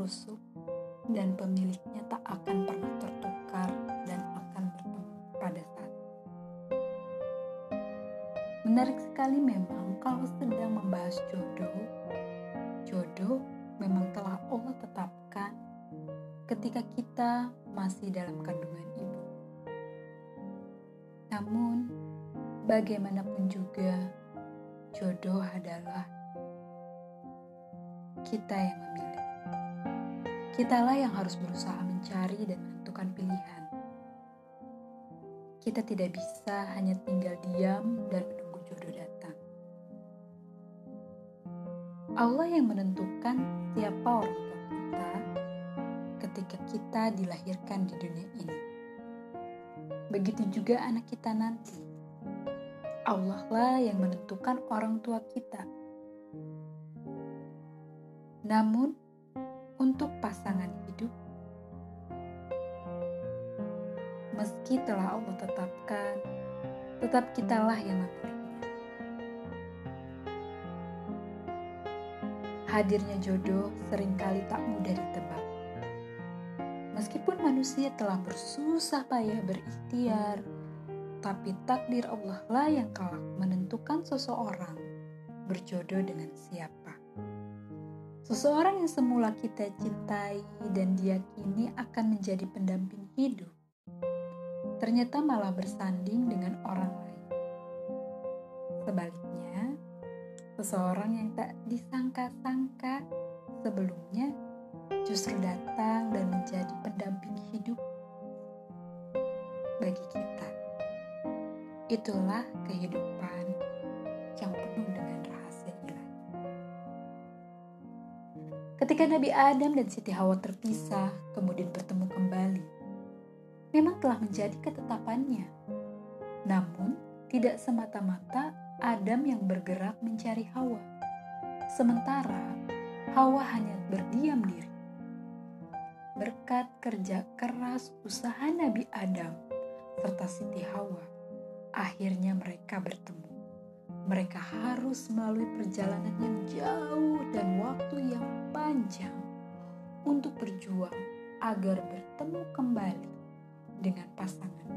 rusuk dan pemiliknya tak akan pernah tertukar dan akan bertemu pada saat. Menarik sekali memang kalau sedang membahas jodoh. Jodoh memang telah Allah tetapkan ketika kita masih dalam kandungan ibu. Namun, bagaimanapun juga, jodoh adalah kita yang. Kitalah yang harus berusaha mencari dan menentukan pilihan. Kita tidak bisa hanya tinggal diam dan menunggu jodoh datang. Allah yang menentukan siapa orang tua kita ketika kita dilahirkan di dunia ini. Begitu juga anak kita nanti. Allah lah yang menentukan orang tua kita. Namun, untuk pasangan hidup, meski telah Allah tetapkan, tetap kitalah yang memilihnya. Hadirnya jodoh sering kali tak mudah ditebak. Meskipun manusia telah bersusah payah berikhtiar, tapi takdir Allah lah yang kelak menentukan seseorang berjodoh dengan siapa. Seseorang yang semula kita cintai dan diyakini akan menjadi pendamping hidup, ternyata malah bersanding dengan orang lain. Sebaliknya, seseorang yang tak disangka-sangka sebelumnya justru datang dan menjadi pendamping hidup bagi kita. Itulah kehidupan yang penuh dengan Ketika Nabi Adam dan Siti Hawa terpisah, kemudian bertemu kembali, memang telah menjadi ketetapannya. Namun, tidak semata-mata Adam yang bergerak mencari Hawa. Sementara Hawa hanya berdiam diri berkat kerja keras usaha Nabi Adam serta Siti Hawa, akhirnya mereka bertemu. Mereka harus melalui perjalanan yang jauh dan waktu yang panjang untuk berjuang agar bertemu kembali dengan pasangan.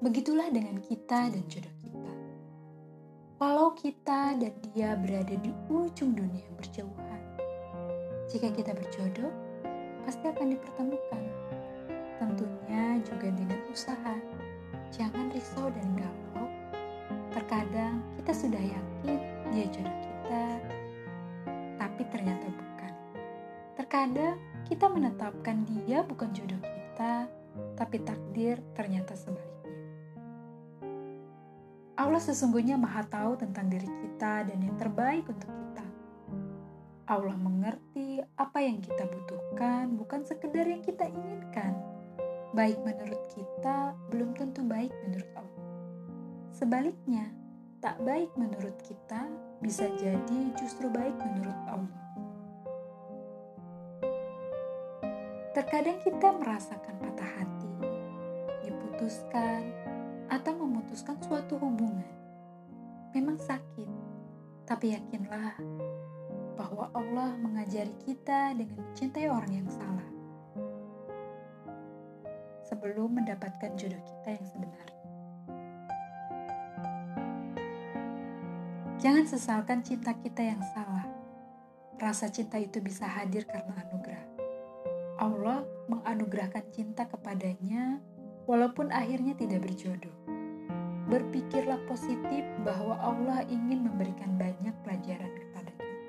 Begitulah dengan kita dan jodoh kita. Walau kita dan dia berada di ujung dunia yang berjauhan, jika kita berjodoh, pasti akan dipertemukan. Tentunya juga dengan usaha. Jangan risau dan galau. Terkadang kita sudah yakin dia jodoh kita, tapi ternyata bukan. Terkadang kita menetapkan dia bukan jodoh kita, tapi takdir ternyata sebaliknya. Allah sesungguhnya maha tahu tentang diri kita dan yang terbaik untuk kita. Allah mengerti apa yang kita butuhkan, bukan sekedar yang kita inginkan. Baik menurut kita, belum tentu baik menurut Allah. Sebaliknya, tak baik menurut kita bisa jadi justru baik menurut Allah. Terkadang kita merasakan patah hati, diputuskan, atau memutuskan suatu hubungan. Memang sakit, tapi yakinlah bahwa Allah mengajari kita dengan mencintai orang yang salah sebelum mendapatkan jodoh kita yang sebenarnya. Jangan sesalkan cinta kita yang salah. Rasa cinta itu bisa hadir karena anugerah. Allah menganugerahkan cinta kepadanya walaupun akhirnya tidak berjodoh. Berpikirlah positif bahwa Allah ingin memberikan banyak pelajaran kepada kita.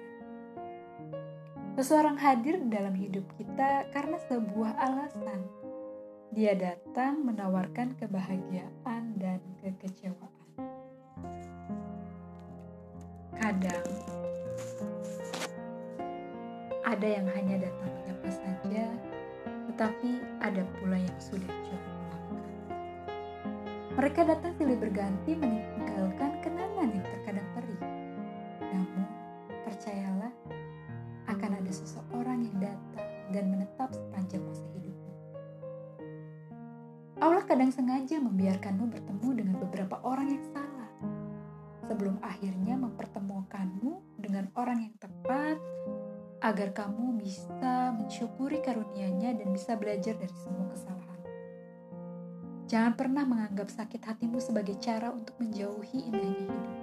Seseorang hadir dalam hidup kita karena sebuah alasan. Dia datang menawarkan kebahagiaan dan kekecewaan. Kadang ada yang hanya datang menyapa saja, tetapi ada pula yang sudah jauh melangkah. Mereka datang silih berganti meninggalkan kenangan yang terkadang perih. Namun, percayalah, akan ada seseorang yang datang dan menetap sepanjang masa hidupmu. Allah kadang sengaja membiarkanmu bertemu dengan beberapa orang yang salah sebelum akhirnya mempertemukanmu dengan orang yang tepat agar kamu bisa mensyukuri karunia-Nya dan bisa belajar dari semua kesalahan. Jangan pernah menganggap sakit hatimu sebagai cara untuk menjauhi indahnya hidup.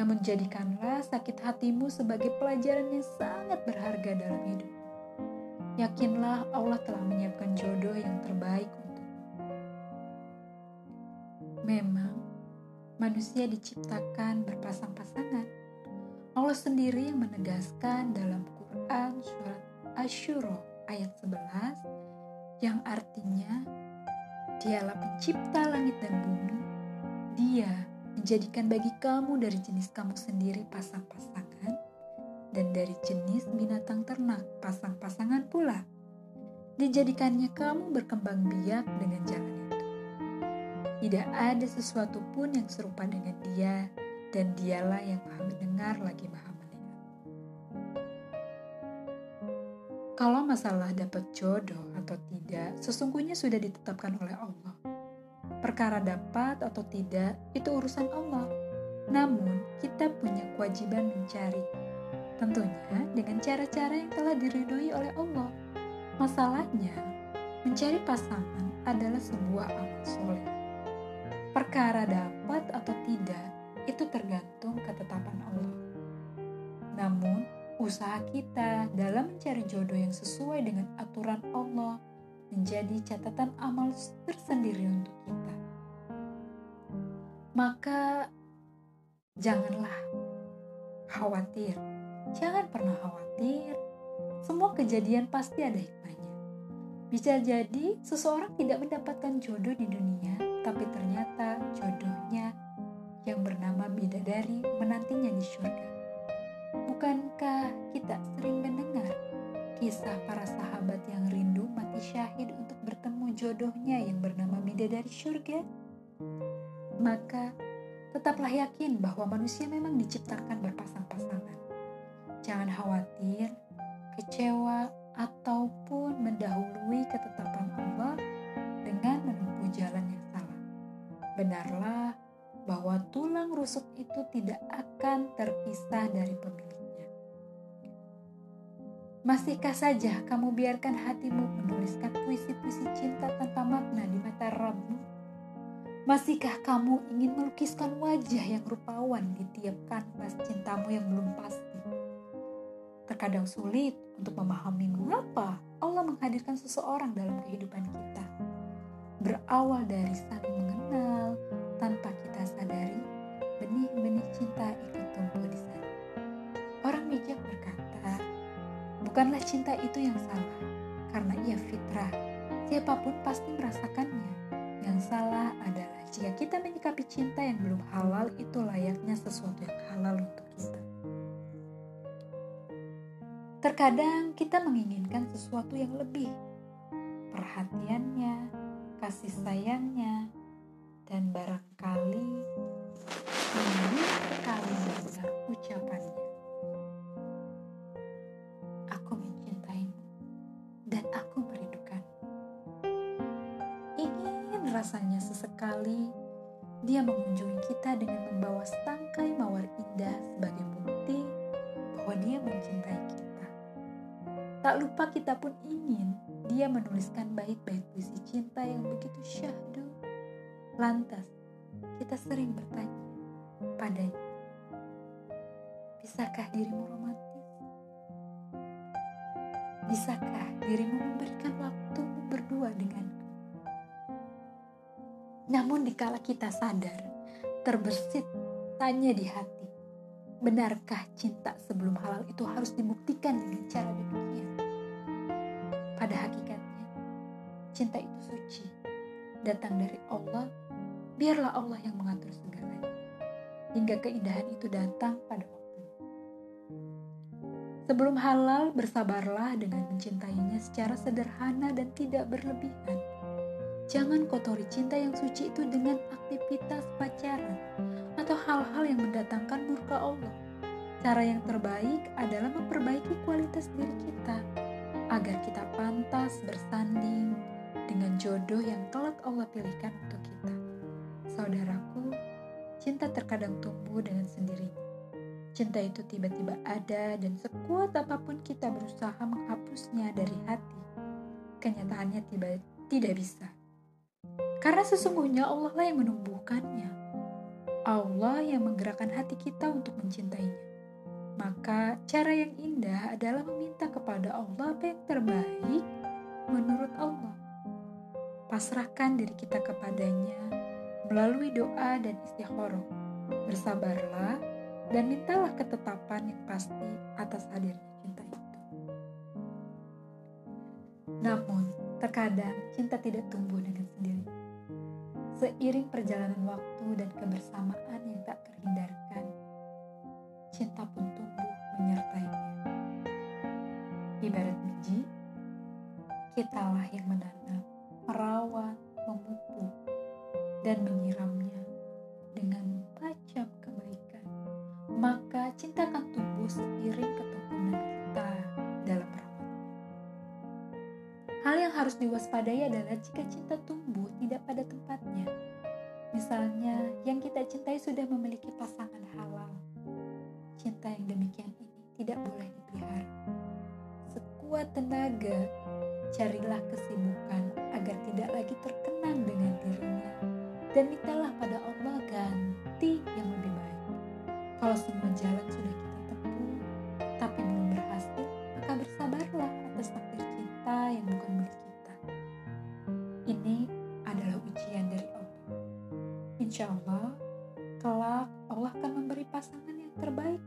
Namun jadikanlah sakit hatimu sebagai pelajaran yang sangat berharga dalam hidup. Yakinlah Allah telah menyiapkan jodoh yang terbaik untukmu. Memang manusia diciptakan berpasang-pasangan. Allah sendiri yang menegaskan dalam Quran surat Asyuro ayat 11 yang artinya Dialah pencipta langit dan bumi. Dia menjadikan bagi kamu dari jenis kamu sendiri pasang-pasangan dan dari jenis binatang ternak pasang-pasangan pula. Dijadikannya kamu berkembang biak dengan jalan itu. Tidak ada sesuatu pun yang serupa dengan dia dan dialah yang maha mendengar lagi maha melihat. Kalau masalah dapat jodoh atau tidak, sesungguhnya sudah ditetapkan oleh Allah. Perkara dapat atau tidak, itu urusan Allah. Namun, kita punya kewajiban mencari. Tentunya dengan cara-cara yang telah diridhoi oleh Allah. Masalahnya, mencari pasangan adalah sebuah amal soleh. Perkara dapat atau tidak, itu tergantung ketetapan Allah. Namun, usaha kita dalam mencari jodoh yang sesuai dengan aturan Allah menjadi catatan amal tersendiri untuk kita. Maka janganlah khawatir. Jangan pernah khawatir. Semua kejadian pasti ada hikmahnya. Bisa jadi seseorang tidak mendapatkan jodoh di dunia, tapi ternyata jodohnya yang bernama bidadari menantinya di surga. Bukankah kita sering mendengar kisah para sahabat yang rindu mati syahid untuk bertemu jodohnya yang bernama bidadari surga? Maka tetaplah yakin bahwa manusia memang diciptakan berpasang-pasangan. Jangan khawatir, kecewa, ataupun mendahului ketetapan Allah dengan menempuh jalan yang salah. Benarlah bahwa tulang rusuk itu tidak akan terpisah dari pemiliknya. Masihkah saja kamu biarkan hatimu menuliskan puisi-puisi cinta tanpa makna di mata Rabbmu? Masihkah kamu ingin melukiskan wajah yang rupawan di tiap kanvas cintamu yang belum pasti? Terkadang sulit untuk memahami mengapa Allah menghadirkan seseorang dalam kehidupan kita. Berawal dari saling mengenal, tanpa kita sadari, benih-benih cinta ikut tumbuh di sana. Orang bijak berkata, bukanlah cinta itu yang salah, karena ia fitrah. Siapa pun pasti merasakannya. Yang salah adalah jika kita menyikapi cinta yang belum halal itu layaknya sesuatu yang halal untuk kita. Terkadang kita menginginkan sesuatu yang lebih. Perhatiannya, kasih sayangnya, dan barangkali ini sekali mendengar ucapannya. Aku mencintaimu dan aku merindukan. Ingin rasanya sesekali dia mengunjungi kita dengan membawa setangkai mawar indah sebagai bukti bahwa dia mencintai kita. Tak lupa kita pun ingin dia menuliskan bait-bait puisi cinta yang begitu syahdu Lantas, kita sering bertanya padanya, bisakah dirimu romantis? Bisakah dirimu memberikan waktumu berdua denganku? Namun dikala kita sadar, terbersit tanya di hati, benarkah cinta sebelum halal itu harus dibuktikan dengan cara demikian? Pada hakikatnya, cinta itu suci, datang dari Allah biarlah Allah yang mengatur segalanya. Hingga keindahan itu datang pada waktunya. Sebelum halal, bersabarlah dengan mencintainya secara sederhana dan tidak berlebihan. Jangan kotori cinta yang suci itu dengan aktivitas pacaran atau hal-hal yang mendatangkan murka Allah. Cara yang terbaik adalah memperbaiki kualitas diri kita agar kita pantas bersanding dengan jodoh yang kelak Allah pilihkan untuk kita. Saudaraku, cinta terkadang tumbuh dengan sendirinya. Cinta itu tiba-tiba ada dan sekuat apa pun kita berusaha menghapusnya dari hati, kenyataannya tiba tidak bisa. Karena sesungguhnya Allah lah yang menumbuhkannya. Allah yang menggerakkan hati kita untuk mencintainya. Maka cara yang indah adalah meminta kepada Allah apa yang terbaik menurut Allah. Pasrahkan diri kita kepadanya melalui doa dan istikharah. Bersabarlah dan mintalah ketetapan yang pasti atas hadirnya cinta itu. Namun, terkadang cinta tidak tumbuh dengan sendiri. Seiring perjalanan waktu dan kebersamaan yang tak terhindarkan, cinta pun tumbuh menyertainya. Ibarat biji, kitalah yang menanam, merawat, memupuk, dan menyiramnya dengan macam kebaikan. Maka cinta akan tumbuh seiring ketekunan kita dalam merawatnya. Hal yang harus diwaspadai adalah jika cinta tumbuh tidak pada tempatnya. Misalnya, yang kita cintai sudah memiliki pasangan halal. Cinta yang demikian ini tidak boleh dipelihara. Sekuat tenaga, carilah kesibukan agar tidak lagi terkenang dengan dirinya dan mintalah pada Allah ganti yang lebih baik. Kalau semua jalan sudah kita tempuh, tapi belum berhasil, maka bersabarlah atas takdir cinta yang bukan milik kita. Ini adalah ujian dari Allah. Insya Allah, kelak Allah akan memberi pasangan yang terbaik